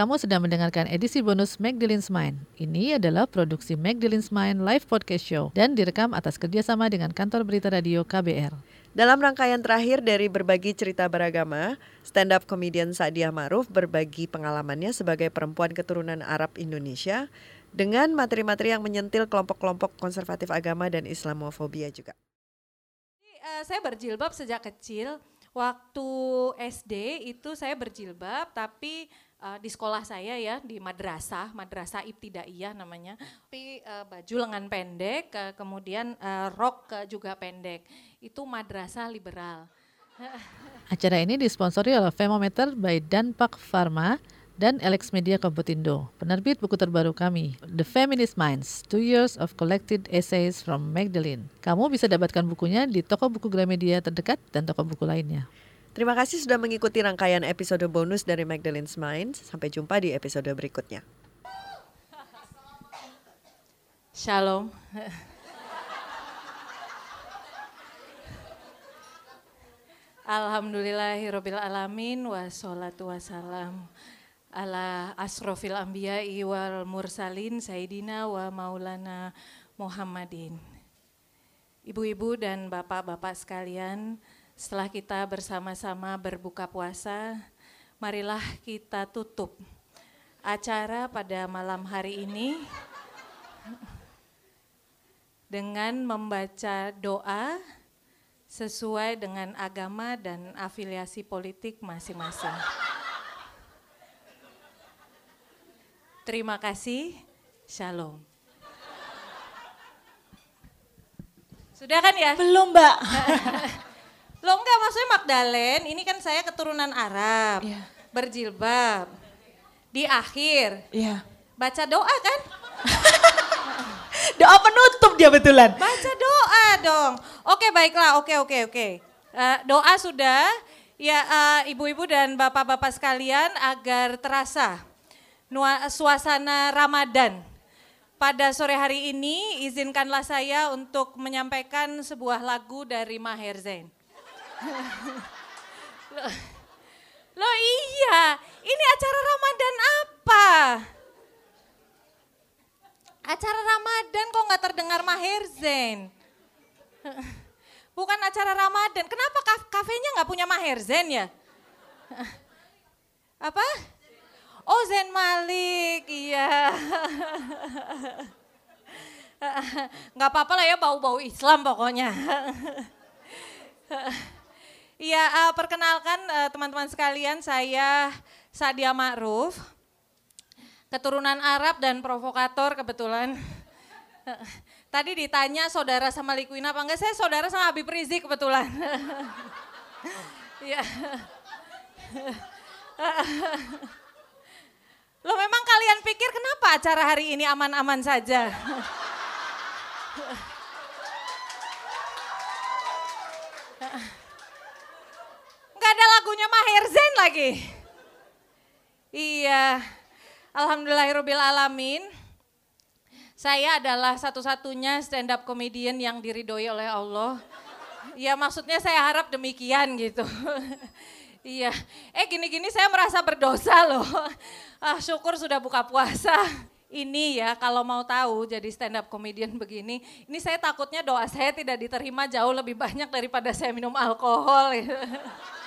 Kamu sedang mendengarkan edisi bonus Magdalene's Mind. Ini adalah produksi Magdalene's Mind Live Podcast Show dan direkam atas kerjasama dengan kantor berita radio KBR. Dalam rangkaian terakhir dari berbagi cerita beragama, stand-up comedian Sadia Maruf berbagi pengalamannya sebagai perempuan keturunan Arab Indonesia dengan materi-materi yang menyentil kelompok-kelompok konservatif agama dan Islamofobia juga. uh, saya berjilbab sejak kecil. Waktu SD itu saya berjilbab, tapi uh, di sekolah saya ya di madrasah, madrasah ibtidaiyah namanya. Tapi uh, baju lengan pendek, uh, kemudian uh, rok uh, juga pendek. Itu madrasah liberal. Acara ini disponsori oleh Femometer by Danpak Pharma dan Alex Media Komputindo, penerbit buku terbaru kami, The Feminist Minds, Two Years of Collected Essays from Magdalene. Kamu bisa dapatkan bukunya di toko buku Gramedia terdekat dan toko buku lainnya. Terima kasih sudah mengikuti rangkaian episode bonus dari Magdalene's Minds. Sampai jumpa di episode berikutnya. Shalom. Alhamdulillahirabbil alamin wassalatu wassalam ala asrofil anbiya wal mursalin Sayyidina wa maulana Muhammadin. Ibu-ibu dan bapak-bapak sekalian, setelah kita bersama-sama berbuka puasa, marilah kita tutup acara pada malam hari ini dengan membaca doa sesuai dengan agama dan afiliasi politik masing-masing. Terima kasih. Shalom. Sudah kan ya? Belum, Mbak. Lo enggak maksudnya Magdalene, ini kan saya keturunan Arab. Iya. Berjilbab. Di akhir Iya. baca doa kan? Doa penutup dia betulan. Baca doa dong. Oke baiklah, oke oke oke. Eh, doa sudah. Ya eh, ibu-ibu dan bapak-bapak sekalian agar terasa nua- suasana Ramadan. Pada sore hari ini izinkanlah saya untuk menyampaikan sebuah lagu dari Maher Zain. Loh, loh iya, ini acara Ramadan apa? Acara Ramadan kok nggak terdengar Maher Zain? Bukan acara Ramadan. Kenapa kaf- kafenya nggak punya Maher Zain ya? Apa? Oh Zain Malik, iya. Nggak apa-apa lah ya bau-bau Islam pokoknya. Iya, eh, perkenalkan eh, teman-teman sekalian, saya Sadia Ma'ruf, keturunan Arab dan provokator kebetulan. Tadi ditanya saudara sama Liquina apa enggak, saya saudara sama Habib Rizik kebetulan. Iya. Lo memang kalian pikir kenapa acara hari ini aman-aman saja? Ada lagunya Maher Zain lagi. Iya, Alhamdulillahirabbil alamin. Saya adalah satu-satunya stand up comedian yang diridhoi oleh Allah. Ya maksudnya saya harap demikian gitu. iya, eh gini-gini saya merasa berdosa loh. Ah syukur sudah buka puasa. Ini ya kalau mau tahu jadi stand up comedian begini, ini saya takutnya doa saya tidak diterima jauh lebih banyak daripada saya minum alkohol. Gitu.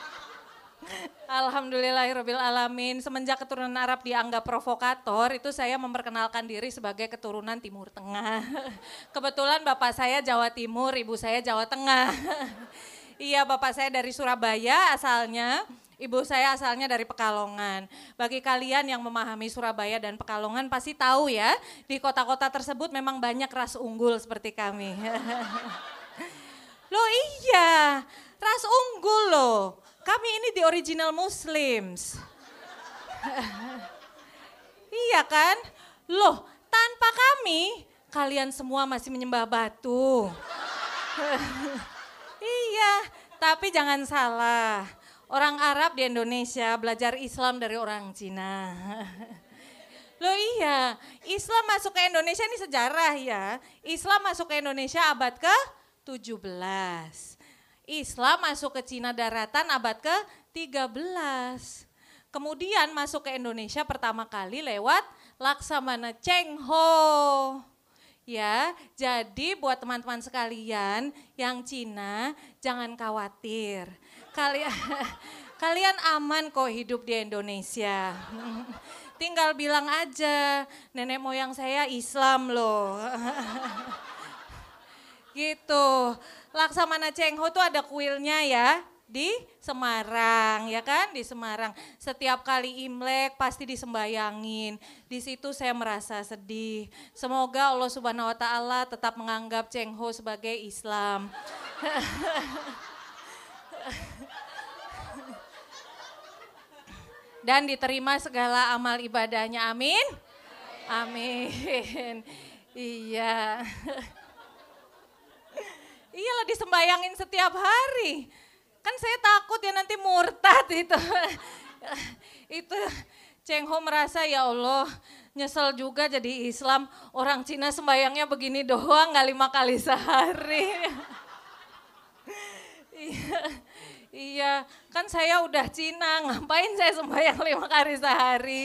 Alhamdulillahirabbil alamin. Semenjak keturunan Arab dianggap provokator, itu saya memperkenalkan diri sebagai keturunan Timur Tengah. Kebetulan bapak saya Jawa Timur, ibu saya Jawa Tengah. Iya, bapak saya dari Surabaya asalnya. Ibu saya asalnya dari Pekalongan. Bagi kalian yang memahami Surabaya dan Pekalongan pasti tahu ya, di kota-kota tersebut memang banyak ras unggul seperti kami. Loh iya, ras unggul loh. Kami ini di original Muslims. iya kan? Loh, tanpa kami, kalian semua masih menyembah batu. iya, tapi jangan salah. Orang Arab di Indonesia belajar Islam dari orang Cina. Loh iya, Islam masuk ke Indonesia ini sejarah ya. Islam masuk ke Indonesia abad ke-17. Islam masuk ke Cina daratan abad ke-13. Kemudian masuk ke Indonesia pertama kali lewat Laksamana Cheng Ho. Ya, jadi buat teman-teman sekalian yang Cina jangan khawatir. Kalian kalian aman kok hidup di Indonesia. Tinggal bilang aja, nenek moyang saya Islam loh. gitu. Laksamana Cheng Ho tuh ada kuilnya ya di Semarang ya kan? Di Semarang. Setiap kali Imlek pasti disembayangin. Di situ saya merasa sedih. Semoga Allah Subhanahu Wa Taala tetap menganggap Cheng Ho sebagai Islam. Dan diterima segala amal ibadahnya. Amin. Amin. Iya iyalah disembayangin setiap hari Kan saya takut ya nanti murtad itu. itu Cheng Ho merasa ya Allah nyesel juga jadi Islam. Orang Cina sembayangnya begini doang nggak lima kali sehari. iya, iya, kan saya udah Cina, ngapain saya sembayang lima kali sehari?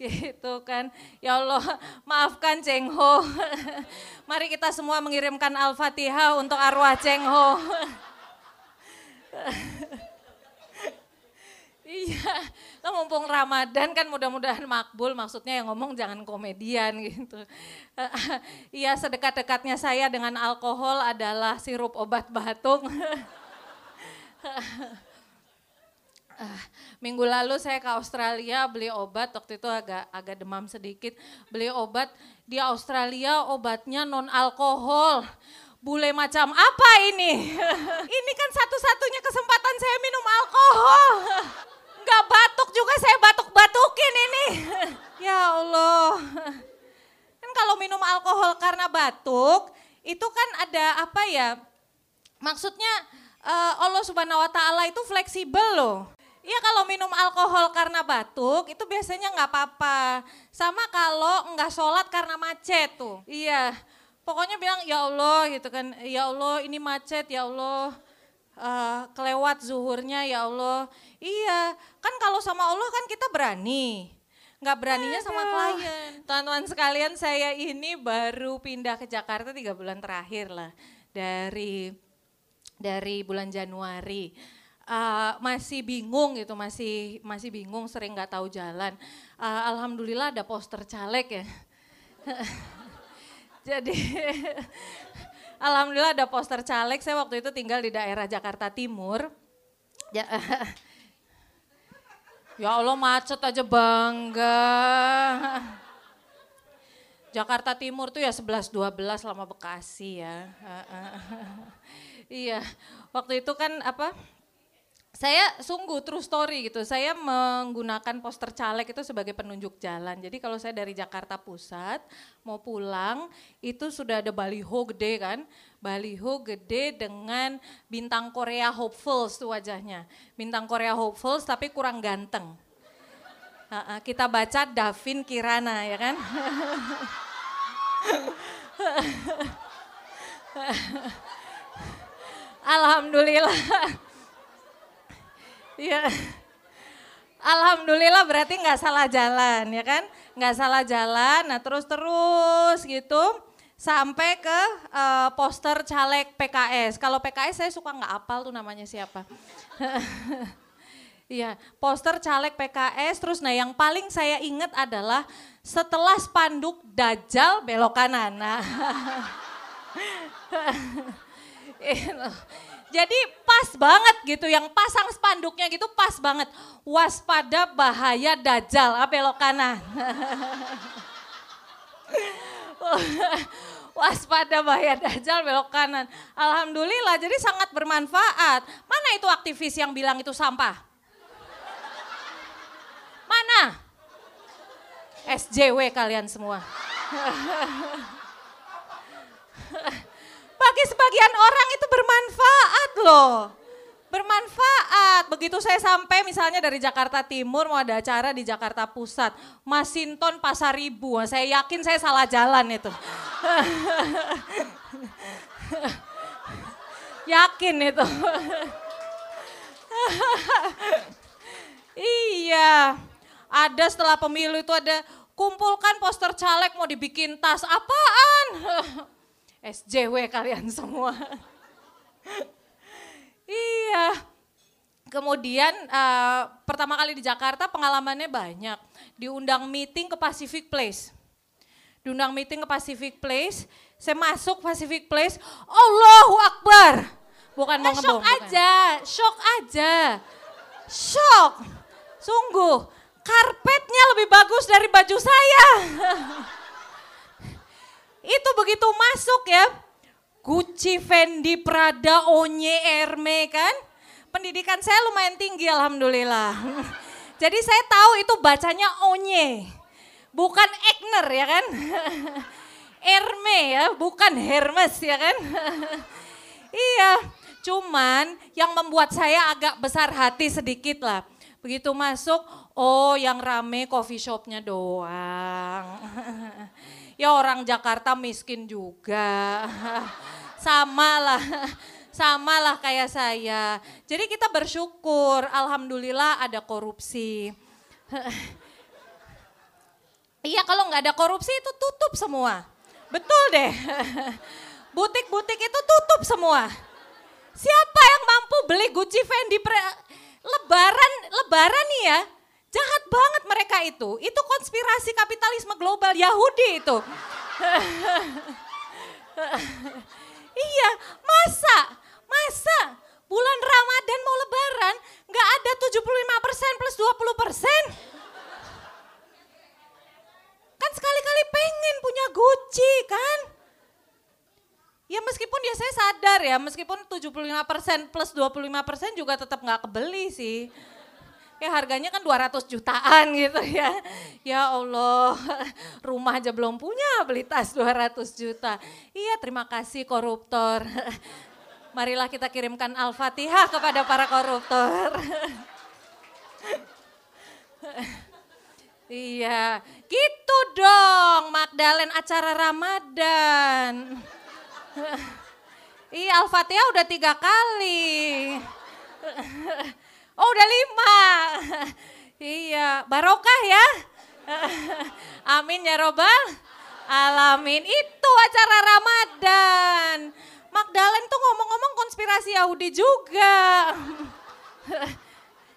Gitu kan. Ya Allah, maafkan Cheng Ho. Mari kita semua mengirimkan Al-Fatihah untuk arwah Cheng Ho. iya, nah, mumpung Ramadan kan mudah-mudahan makbul, maksudnya yang ngomong jangan komedian gitu. Iya, sedekat-dekatnya saya dengan alkohol adalah sirup obat batuk. Minggu lalu saya ke Australia beli obat, waktu itu agak agak demam sedikit. Beli obat di Australia obatnya non alkohol bule macam apa ini? ini kan satu-satunya kesempatan saya minum alkohol. Gak batuk juga saya batuk-batukin ini. ya Allah. Kan kalau minum alkohol karena batuk, itu kan ada apa ya? Maksudnya uh, Allah Subhanahu wa taala itu fleksibel loh. Iya kalau minum alkohol karena batuk itu biasanya nggak apa-apa. Sama kalau nggak sholat karena macet tuh. Iya, pokoknya bilang ya Allah gitu kan, ya Allah ini macet ya Allah uh, kelewat zuhurnya ya Allah. Iya, kan kalau sama Allah kan kita berani. Nggak beraninya sama klien. Teman-teman sekalian saya ini baru pindah ke Jakarta tiga bulan terakhir lah. Dari dari bulan Januari. Uh, masih bingung gitu, masih masih bingung, sering nggak tahu jalan. Uh, Alhamdulillah ada poster caleg ya. Jadi alhamdulillah ada poster caleg. Saya waktu itu tinggal di daerah Jakarta Timur. Ya, ya Allah macet aja bangga. Jakarta Timur tuh ya 11 12 lama Bekasi ya. iya. Waktu itu kan apa? Saya sungguh true story gitu. Saya menggunakan poster caleg itu sebagai penunjuk jalan. Jadi kalau saya dari Jakarta Pusat mau pulang itu sudah ada baliho gede kan. Baliho gede dengan bintang Korea Hopefuls tuh wajahnya. Bintang Korea Hopefuls tapi kurang ganteng. kita baca Davin Kirana ya kan. Alhamdulillah Iya. Alhamdulillah berarti nggak salah jalan ya kan? Nggak salah jalan, nah terus-terus gitu sampai ke uh, poster caleg PKS. Kalau PKS saya suka nggak apal tuh namanya siapa. Iya, poster caleg PKS terus nah yang paling saya ingat adalah setelah spanduk Dajjal belok kanan. Nah. Jadi pas banget gitu, yang pasang spanduknya gitu pas banget. Waspada bahaya dajjal, ah, belok kanan. Waspada bahaya dajjal belok kanan. Alhamdulillah jadi sangat bermanfaat. Mana itu aktivis yang bilang itu sampah? Mana? SJW kalian semua. bagi sebagian orang itu bermanfaat loh. Bermanfaat. Begitu saya sampai misalnya dari Jakarta Timur mau ada acara di Jakarta Pusat. Masinton Pasar Ibu. Saya yakin saya salah jalan itu. yakin itu. Iya, ada setelah pemilu itu ada kumpulkan poster caleg mau dibikin tas apaan? SJW kalian semua. iya. Kemudian uh, pertama kali di Jakarta pengalamannya banyak. Diundang meeting ke Pacific Place. Diundang meeting ke Pacific Place, saya masuk Pacific Place, Allahu Akbar. Bukan mau eh, shock aja, shock aja. Shock. Sungguh, karpetnya lebih bagus dari baju saya. Itu begitu masuk ya, Gucci, Fendi, Prada, Onye, Herme kan. Pendidikan saya lumayan tinggi alhamdulillah. Jadi saya tahu itu bacanya Onye. Bukan Egner ya kan. Herme ya, bukan Hermes ya kan. iya, cuman yang membuat saya agak besar hati sedikit lah. Begitu masuk, oh yang rame coffee shopnya doang. Ya orang Jakarta miskin juga. Sama lah, sama lah kayak saya. Jadi kita bersyukur, alhamdulillah ada korupsi. Iya kalau nggak ada korupsi itu tutup semua. Betul deh. Butik-butik itu tutup semua. Siapa yang mampu beli Gucci Fendi lebaran lebaran nih ya? Jahat banget mereka itu. Itu konspirasi kapitalisme global Yahudi itu. iya, masa? Masa bulan Ramadan mau lebaran nggak ada 75% plus 20%? Kan sekali-kali pengen punya Gucci kan? Ya meskipun ya saya sadar ya, meskipun 75% plus 25% juga tetap nggak kebeli sih. Ya harganya kan 200 jutaan gitu ya. Ya Allah, rumah aja belum punya beli tas 200 juta. Iya terima kasih koruptor. Marilah kita kirimkan Al-Fatihah kepada para koruptor. Iya, gitu dong Magdalen acara Ramadan. iya Al-Fatihah udah tiga kali. Oh udah lima. iya, barokah ya. Amin ya robbal alamin. Itu acara Ramadan. Magdalen tuh ngomong-ngomong konspirasi Yahudi juga.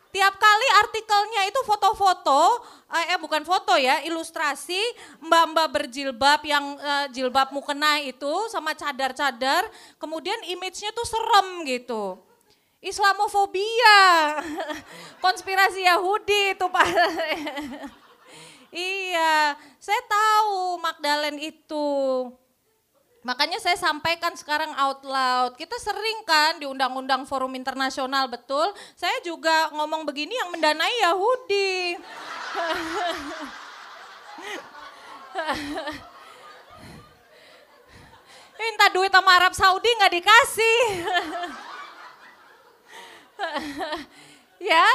Tiap kali artikelnya itu foto-foto, eh, eh bukan foto ya, ilustrasi mbak-mbak berjilbab yang eh, jilbab mukena itu sama cadar-cadar, kemudian image-nya tuh serem gitu. Islamofobia, konspirasi Yahudi itu Pak. iya, saya tahu Magdalen itu. Makanya saya sampaikan sekarang out loud. Kita sering kan di undang-undang forum internasional betul. Saya juga ngomong begini yang mendanai Yahudi. Minta duit sama Arab Saudi nggak dikasih. ya,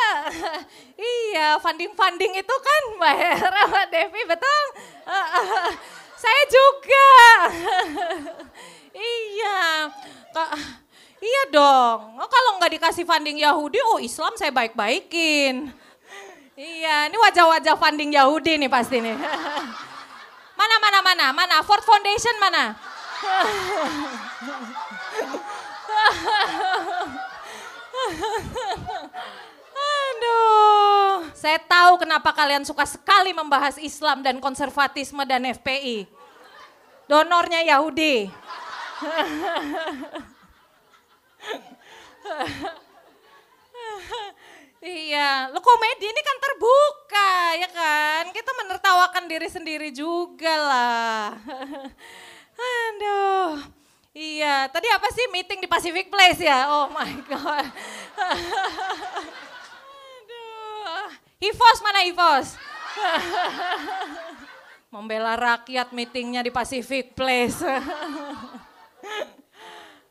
iya funding-funding itu kan Mbak Hera, Mbak Devi betul. Saya juga. iya. Iya dong. Oh, kalau nggak dikasih funding Yahudi, oh Islam saya baik-baikin. Iya, ini wajah-wajah funding Yahudi nih pasti nih. mana, mana, mana, mana? Ford Foundation mana? Aduh, saya tahu kenapa kalian suka sekali membahas Islam dan konservatisme dan FPI. Donornya Yahudi. iya, lo komedi ini kan terbuka ya kan. Kita menertawakan diri sendiri juga lah. Aduh. Iya, tadi apa sih meeting di Pacific Place ya? Oh my God. Aduh. Hivos mana Hivos? Membela rakyat meetingnya di Pacific Place.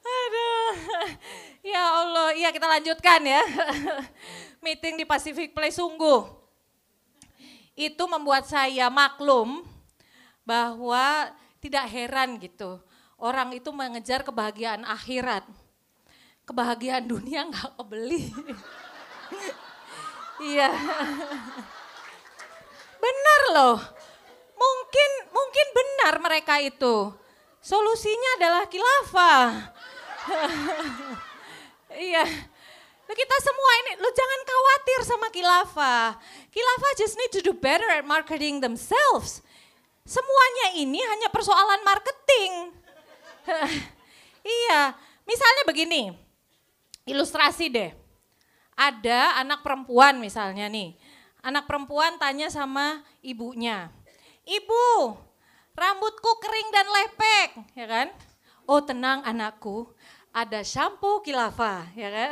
Aduh. Ya Allah, iya kita lanjutkan ya. Meeting di Pacific Place sungguh. Itu membuat saya maklum bahwa tidak heran gitu orang itu mengejar kebahagiaan akhirat. Kebahagiaan dunia nggak kebeli. Iya. benar loh. Mungkin mungkin benar mereka itu. Solusinya adalah kilafah. iya. Nah, kita semua ini, lo jangan khawatir sama kilafah. Kilafah just need to do better at marketing themselves. Semuanya ini hanya persoalan marketing. iya, misalnya begini, ilustrasi deh. Ada anak perempuan misalnya nih, anak perempuan tanya sama ibunya, ibu rambutku kering dan lepek, ya kan? Oh tenang anakku, ada shampoo kilafah, ya kan?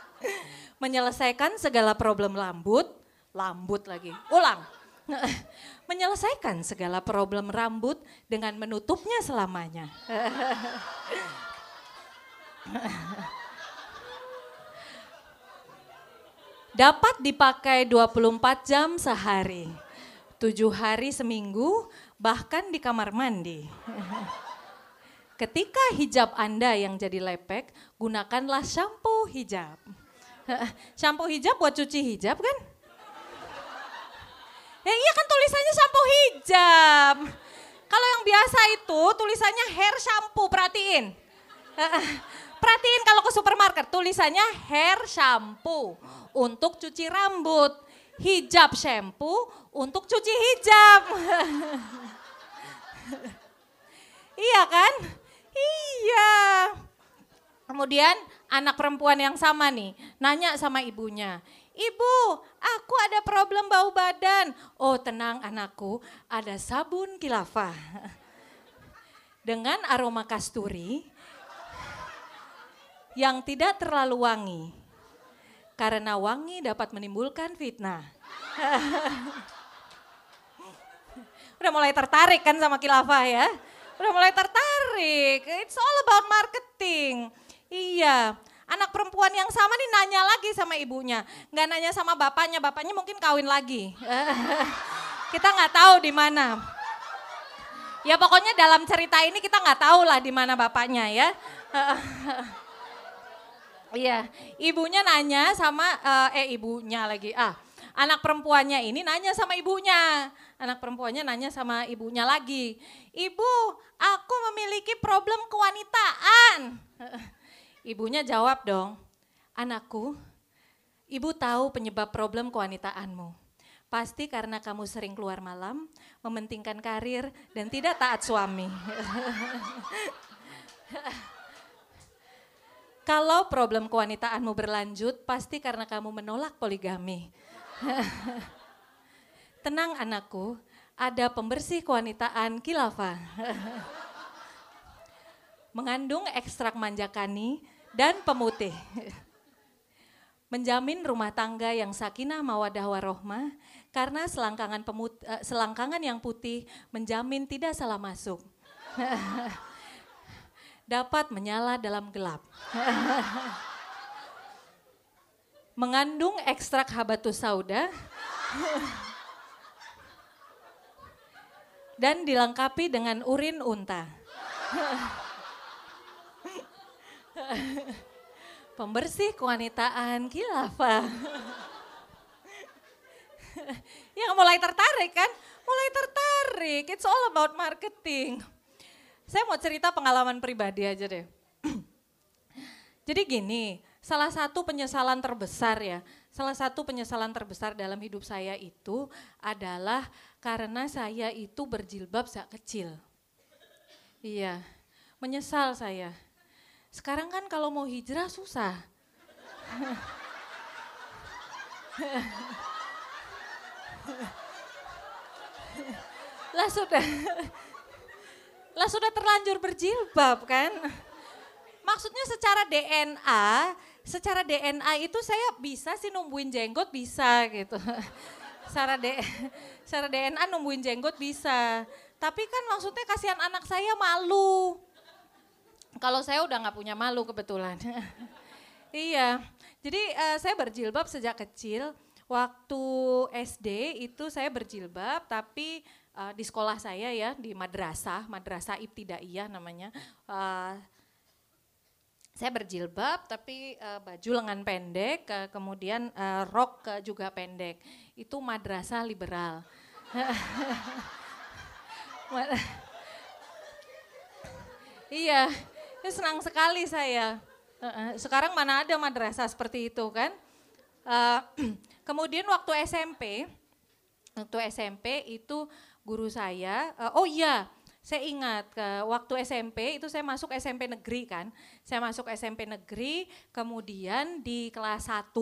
Menyelesaikan segala problem rambut, lambut lagi, ulang menyelesaikan segala problem rambut dengan menutupnya selamanya. Dapat dipakai 24 jam sehari, tujuh hari seminggu, bahkan di kamar mandi. Ketika hijab Anda yang jadi lepek, gunakanlah shampoo hijab. shampoo hijab buat cuci hijab kan? Ya iya kan tulisannya shampoo hijab. Kalau yang biasa itu tulisannya hair shampoo, perhatiin. Perhatiin kalau ke supermarket tulisannya hair shampoo untuk cuci rambut. Hijab shampoo untuk cuci hijab. iya kan? Iya. Kemudian anak perempuan yang sama nih nanya sama ibunya, Ibu, aku ada problem bau badan. Oh tenang anakku, ada sabun kilafah. Dengan aroma kasturi yang tidak terlalu wangi. Karena wangi dapat menimbulkan fitnah. Udah mulai tertarik kan sama kilafah ya? Udah mulai tertarik. It's all about marketing. Iya, anak perempuan yang sama nih nanya lagi sama ibunya. Nggak nanya sama bapaknya, bapaknya mungkin kawin lagi. kita nggak tahu di mana. Ya pokoknya dalam cerita ini kita nggak tahu lah di mana bapaknya ya. Iya, ibunya nanya sama uh, eh ibunya lagi. Ah, anak perempuannya ini nanya sama ibunya. Anak perempuannya nanya sama ibunya lagi. Ibu, aku memiliki problem kewanitaan. Ibunya jawab dong, anakku, ibu tahu penyebab problem kewanitaanmu. Pasti karena kamu sering keluar malam, mementingkan karir, dan tidak taat suami. Kalau problem kewanitaanmu berlanjut, pasti karena kamu menolak poligami. Tenang anakku, ada pembersih kewanitaan kilafah. Mengandung ekstrak manjakani dan pemutih. Menjamin rumah tangga yang sakinah mawadah warohmah karena selangkangan, pemut, uh, selangkangan yang putih menjamin tidak salah masuk. Dapat menyala dalam gelap. Mengandung ekstrak habatus sauda dan dilengkapi dengan urin unta. Pembersih kewanitaan kilafah. yang mulai tertarik kan? Mulai tertarik. It's all about marketing. Saya mau cerita pengalaman pribadi aja deh. Jadi gini, salah satu penyesalan terbesar ya, salah satu penyesalan terbesar dalam hidup saya itu adalah karena saya itu berjilbab sejak kecil. Iya, menyesal saya. Sekarang kan kalau mau hijrah susah. lah sudah lah sudah terlanjur berjilbab kan? Maksudnya secara DNA secara DNA itu saya bisa sih numbuhin jenggot bisa gitu. Secara D, secara DNA numbuhin jenggot bisa. Tapi kan maksudnya kasihan anak saya malu kalau saya udah nggak punya malu kebetulan. iya, jadi uh, saya berjilbab sejak kecil. Waktu SD itu saya berjilbab, tapi uh, di sekolah saya ya di madrasah, madrasah ibtidaiyah namanya. Uh, saya berjilbab tapi uh, baju lengan pendek, uh, kemudian uh, rok uh, juga pendek. Itu madrasah liberal. iya, senang sekali saya. sekarang mana ada madrasah seperti itu kan? Uh, kemudian waktu SMP, waktu SMP itu guru saya, uh, oh iya saya ingat ke waktu SMP itu saya masuk SMP negeri kan. Saya masuk SMP negeri, kemudian di kelas 1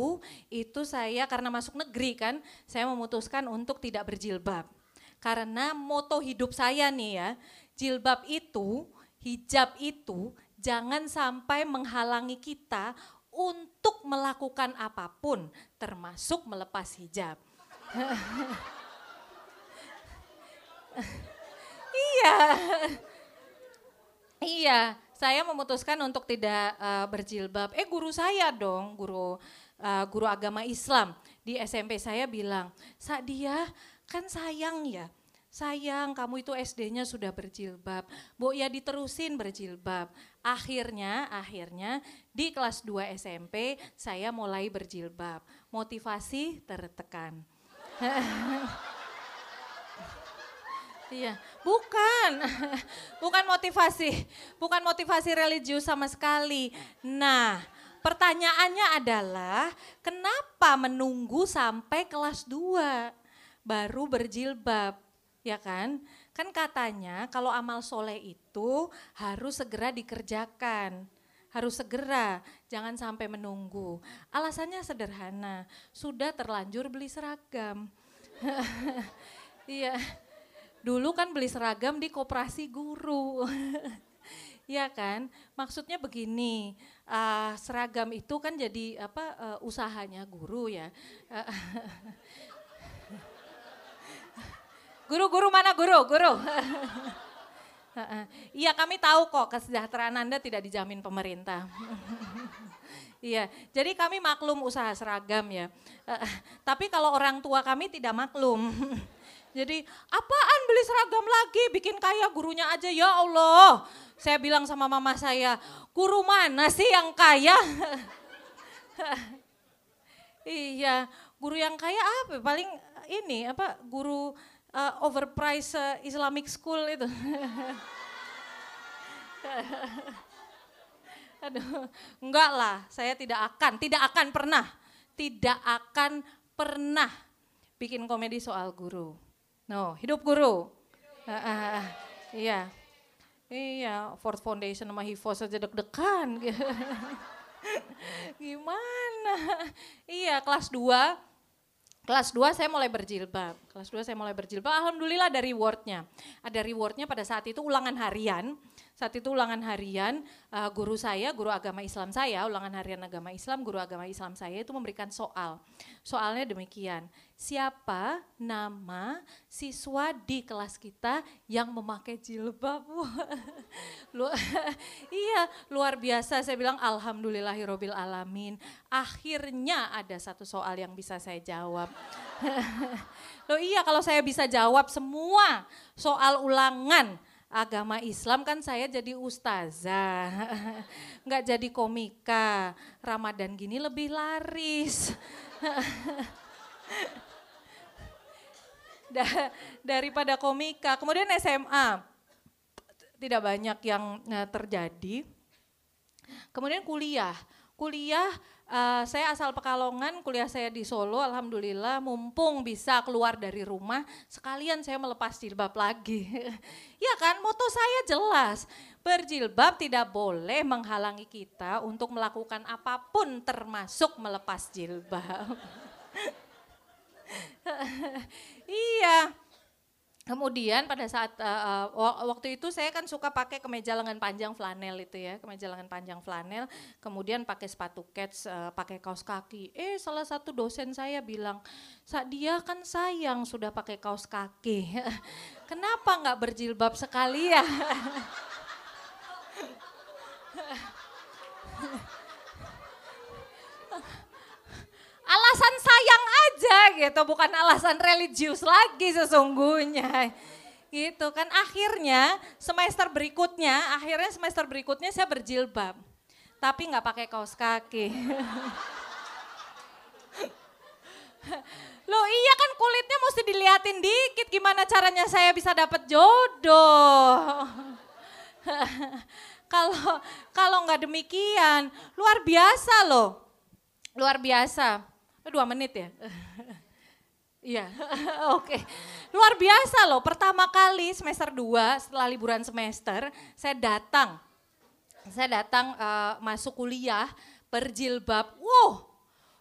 itu saya karena masuk negeri kan, saya memutuskan untuk tidak berjilbab. Karena moto hidup saya nih ya, jilbab itu, hijab itu jangan sampai menghalangi kita untuk melakukan apa pun termasuk melepas hijab. Iya. Iya, saya memutuskan untuk tidak uh, berjilbab. Eh guru saya dong, guru uh, guru agama Islam di SMP saya bilang, Sadia kan sayang ya, sayang kamu itu SD-nya sudah berjilbab, bu ya diterusin berjilbab. Akhirnya, akhirnya di kelas 2 SMP saya mulai berjilbab. Motivasi tertekan. Iya, bukan, bukan motivasi, bukan motivasi religius sama sekali. Nah, pertanyaannya adalah kenapa menunggu sampai kelas 2 baru berjilbab, ya kan? Kan katanya kalau amal soleh itu harus segera dikerjakan harus segera, jangan sampai menunggu. Alasannya sederhana, sudah terlanjur beli seragam. Iya, Dulu kan beli seragam di koperasi guru. ya kan? Maksudnya begini, uh, seragam itu kan jadi apa uh, usahanya guru ya. Guru-guru mana guru? Guru. Iya kami tahu kok kesejahteraan Anda tidak dijamin pemerintah. Iya, jadi kami maklum usaha seragam ya. tapi kalau orang tua kami tidak maklum. Jadi apaan beli seragam lagi, bikin kaya gurunya aja ya Allah. Saya bilang sama mama saya, guru mana sih yang kaya? iya, guru yang kaya apa? Paling ini apa guru uh, overpriced uh, Islamic school itu. Aduh, enggak lah, saya tidak akan, tidak akan pernah, tidak akan pernah bikin komedi soal guru. No, hidup guru. Uh, uh, uh, iya. Iya, Ford Foundation sama HIFO saja deg-degan. Gimana? Iya, kelas 2 Kelas 2 saya mulai berjilbab. Kelas 2 saya mulai berjilbab. Alhamdulillah ada rewardnya. Ada rewardnya pada saat itu ulangan harian. Saat itu ulangan harian uh, guru saya, guru agama Islam saya, ulangan harian agama Islam, guru agama Islam saya itu memberikan soal. Soalnya demikian, siapa nama siswa di kelas kita yang memakai jilbab? Lu, iya, luar biasa. Saya bilang alhamdulillahirobbil alamin. Akhirnya ada satu soal yang bisa saya jawab. Loh iya kalau saya bisa jawab semua soal ulangan agama Islam kan saya jadi ustazah, nggak jadi komika. Ramadan gini lebih laris. daripada komika. Kemudian SMA tidak banyak yang eh, terjadi. Kemudian kuliah. Kuliah uh, saya asal Pekalongan, kuliah saya di Solo, alhamdulillah mumpung bisa keluar dari rumah, sekalian saya melepas jilbab lagi. ya kan, moto saya jelas, berjilbab tidak boleh menghalangi kita untuk melakukan apa pun termasuk melepas jilbab. iya. Kemudian pada saat uh, uh, waktu itu saya kan suka pakai kemeja lengan panjang flanel itu ya, kemeja lengan panjang flanel, kemudian pakai sepatu kets, uh, pakai kaos kaki. Eh salah satu dosen saya bilang, saat dia kan sayang sudah pakai kaos kaki, kenapa nggak berjilbab sekali ya? alasan sayang aja gitu, bukan alasan religius lagi sesungguhnya. Gitu kan akhirnya semester berikutnya, akhirnya semester berikutnya saya berjilbab. tapi nggak pakai kaos kaki. Loh iya kan kulitnya mesti diliatin dikit gimana caranya saya bisa dapat jodoh. Kalau kalau nggak demikian, luar biasa loh. Luar biasa. Eh, dua menit ya? Iya, oke. Luar biasa loh, pertama kali semester 2 setelah liburan semester, saya datang. Saya datang uh, masuk kuliah berjilbab. Wow,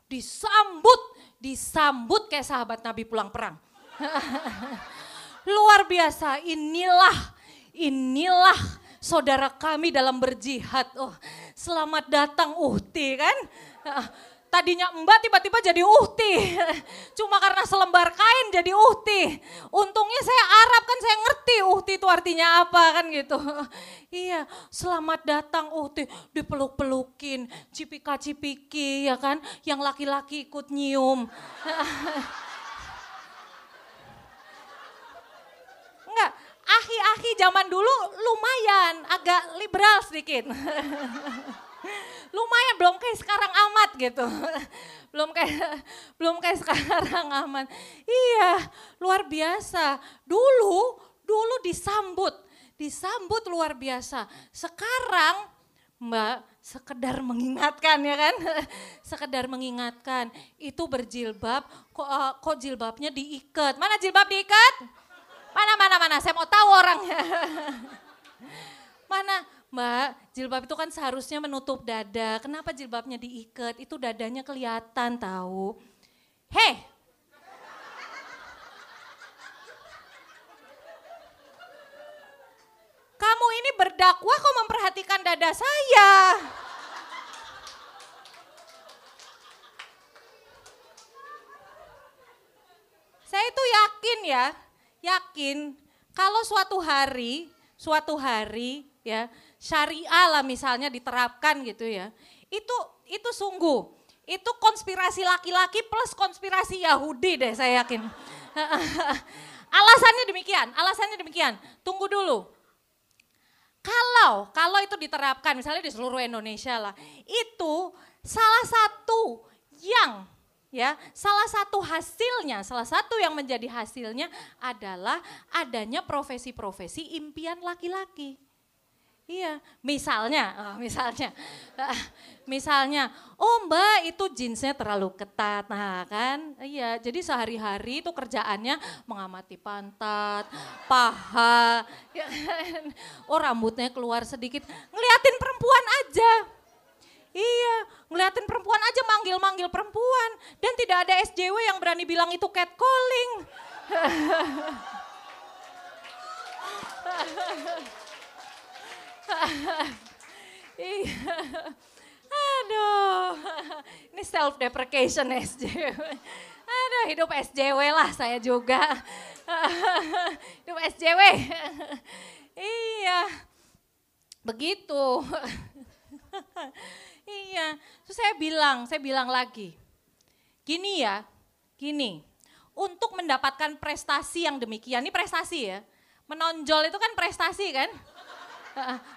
disambut, disambut kayak sahabat Nabi pulang perang. Luar biasa, inilah, inilah saudara kami dalam berjihad. Oh, selamat datang Uhti kan tadinya mbak tiba-tiba jadi uhti. Cuma karena selembar kain jadi uhti. Untungnya saya Arab kan saya ngerti uhti itu artinya apa kan gitu. Iya selamat datang uhti dipeluk-pelukin cipika-cipiki ya kan. Yang laki-laki ikut nyium. Enggak, ahi-ahi zaman dulu lumayan agak liberal sedikit. Lumayan belum kayak sekarang amat gitu. belum kayak belum kayak sekarang amat. Iya, luar biasa. Dulu dulu disambut, disambut luar biasa. Sekarang Mbak sekedar mengingatkan ya kan, sekedar mengingatkan itu berjilbab kok uh, kok jilbabnya diikat. Mana jilbab diikat? Mana mana mana, saya mau tahu orangnya. Mbak, jilbab itu kan seharusnya menutup dada. Kenapa jilbabnya diikat? Itu dadanya kelihatan tahu. Hei, kamu ini berdakwah kok memperhatikan dada saya. Saya itu yakin ya, yakin kalau suatu hari, suatu hari ya, syariah lah misalnya diterapkan gitu ya. Itu itu sungguh itu konspirasi laki-laki plus konspirasi Yahudi deh saya yakin. alasannya demikian, alasannya demikian. Tunggu dulu. Kalau kalau itu diterapkan misalnya di seluruh Indonesia lah, itu salah satu yang ya salah satu hasilnya salah satu yang menjadi hasilnya adalah adanya profesi-profesi impian laki-laki Iya, misalnya, oh, misalnya, uh, misalnya, oh mbak itu jeansnya terlalu ketat, nah kan, iya, jadi sehari-hari itu kerjaannya mengamati pantat, paha, ya kan? oh rambutnya keluar sedikit, ngeliatin perempuan aja, iya, ngeliatin perempuan aja manggil-manggil perempuan, dan tidak ada SJW yang berani bilang itu catcalling. iya. Aduh, ini self deprecation SJW. Aduh, hidup SJW lah saya juga. hidup SJW. iya. Begitu. iya. Terus saya bilang, saya bilang lagi. Gini ya, gini. Untuk mendapatkan prestasi yang demikian, ini prestasi ya. Menonjol itu kan prestasi kan?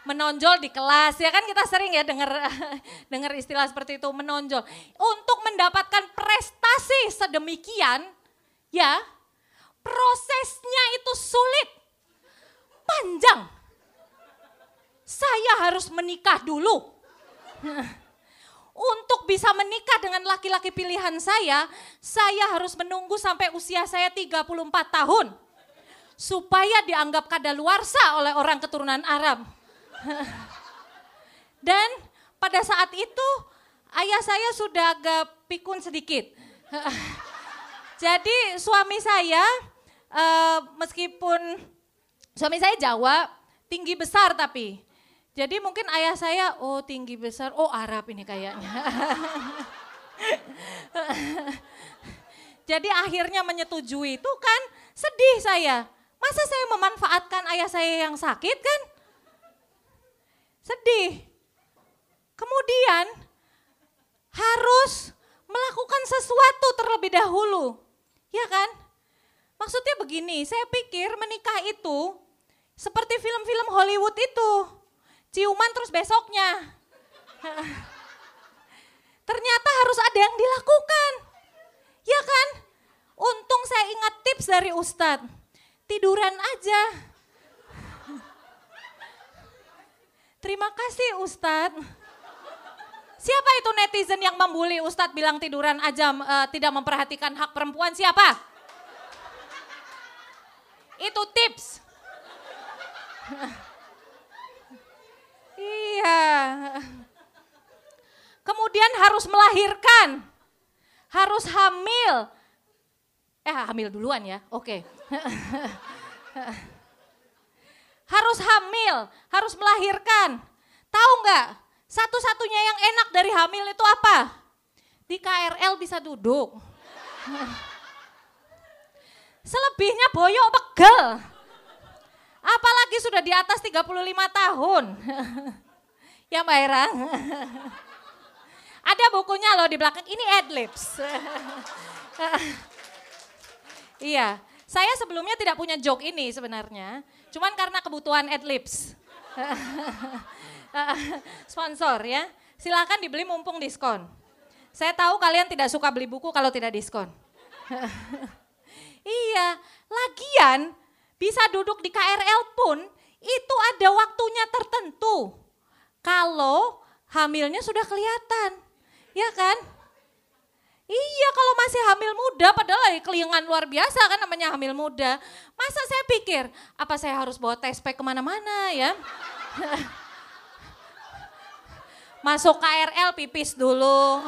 Menonjol di kelas. Ya kan kita sering ya dengar dengar istilah seperti itu menonjol. Untuk mendapatkan prestasi sedemikian ya prosesnya itu sulit. Panjang. Saya harus menikah dulu. Untuk bisa menikah dengan laki-laki pilihan saya, saya harus menunggu sampai usia saya 34 tahun supaya dianggap kadaluarsa oleh orang keturunan Arab. Dan pada saat itu ayah saya sudah agak pikun sedikit. Jadi suami saya uh, meskipun suami saya Jawa, tinggi besar tapi. Jadi mungkin ayah saya, oh tinggi besar, oh Arab ini kayaknya. Jadi akhirnya menyetujui itu kan sedih saya. Masa saya memanfaatkan ayah saya yang sakit kan? Sedih. Kemudian harus melakukan sesuatu terlebih dahulu. Ya kan? Maksudnya begini, saya pikir menikah itu seperti film-film Hollywood itu. Ciuman terus besoknya. Ternyata harus ada yang dilakukan. Ya kan? Untung saya ingat tips dari Ustadz. Tiduran aja. Terima kasih Ustadz. Siapa itu netizen yang membuli Ustadz bilang tiduran aja uh, tidak memperhatikan hak perempuan? Siapa? Itu tips. iya. Kemudian harus melahirkan. Harus hamil. Eh hamil duluan ya, oke. harus hamil, harus melahirkan. Tahu nggak? Satu-satunya yang enak dari hamil itu apa? Di KRL bisa duduk. Selebihnya boyok pegel. Apalagi sudah di atas 35 tahun. ya Mbak Era? Ada bukunya loh di belakang, ini adlibs. Iya, saya sebelumnya tidak punya joke ini sebenarnya. Cuman karena kebutuhan adlibs. Sponsor ya, silakan dibeli mumpung diskon. Saya tahu kalian tidak suka beli buku kalau tidak diskon. iya, lagian bisa duduk di KRL pun itu ada waktunya tertentu. Kalau hamilnya sudah kelihatan, ya kan? Iya kalau masih hamil muda padahal lagi kelingan luar biasa kan namanya hamil muda. Masa saya pikir apa saya harus bawa test pack ke mana-mana ya. Masuk KRL pipis dulu.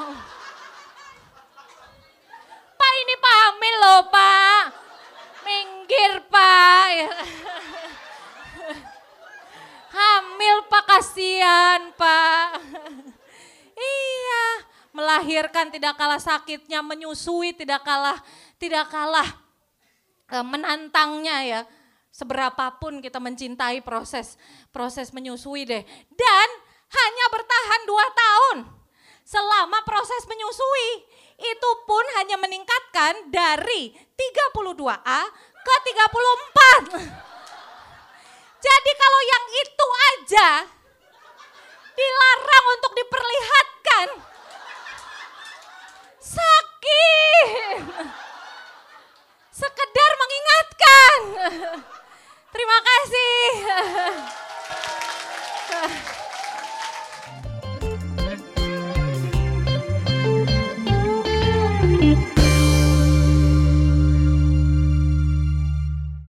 Pak ini Pak hamil loh Pak. Minggir Pak. hamil Pak kasihan Pak. iya melahirkan tidak kalah sakitnya, menyusui tidak kalah tidak kalah e, menantangnya ya. Seberapapun kita mencintai proses proses menyusui deh. Dan hanya bertahan dua tahun. Selama proses menyusui itu pun hanya meningkatkan dari 32A ke 34. Jadi kalau yang itu aja dilarang untuk diperlihatkan sakit. Sekedar mengingatkan. Terima kasih.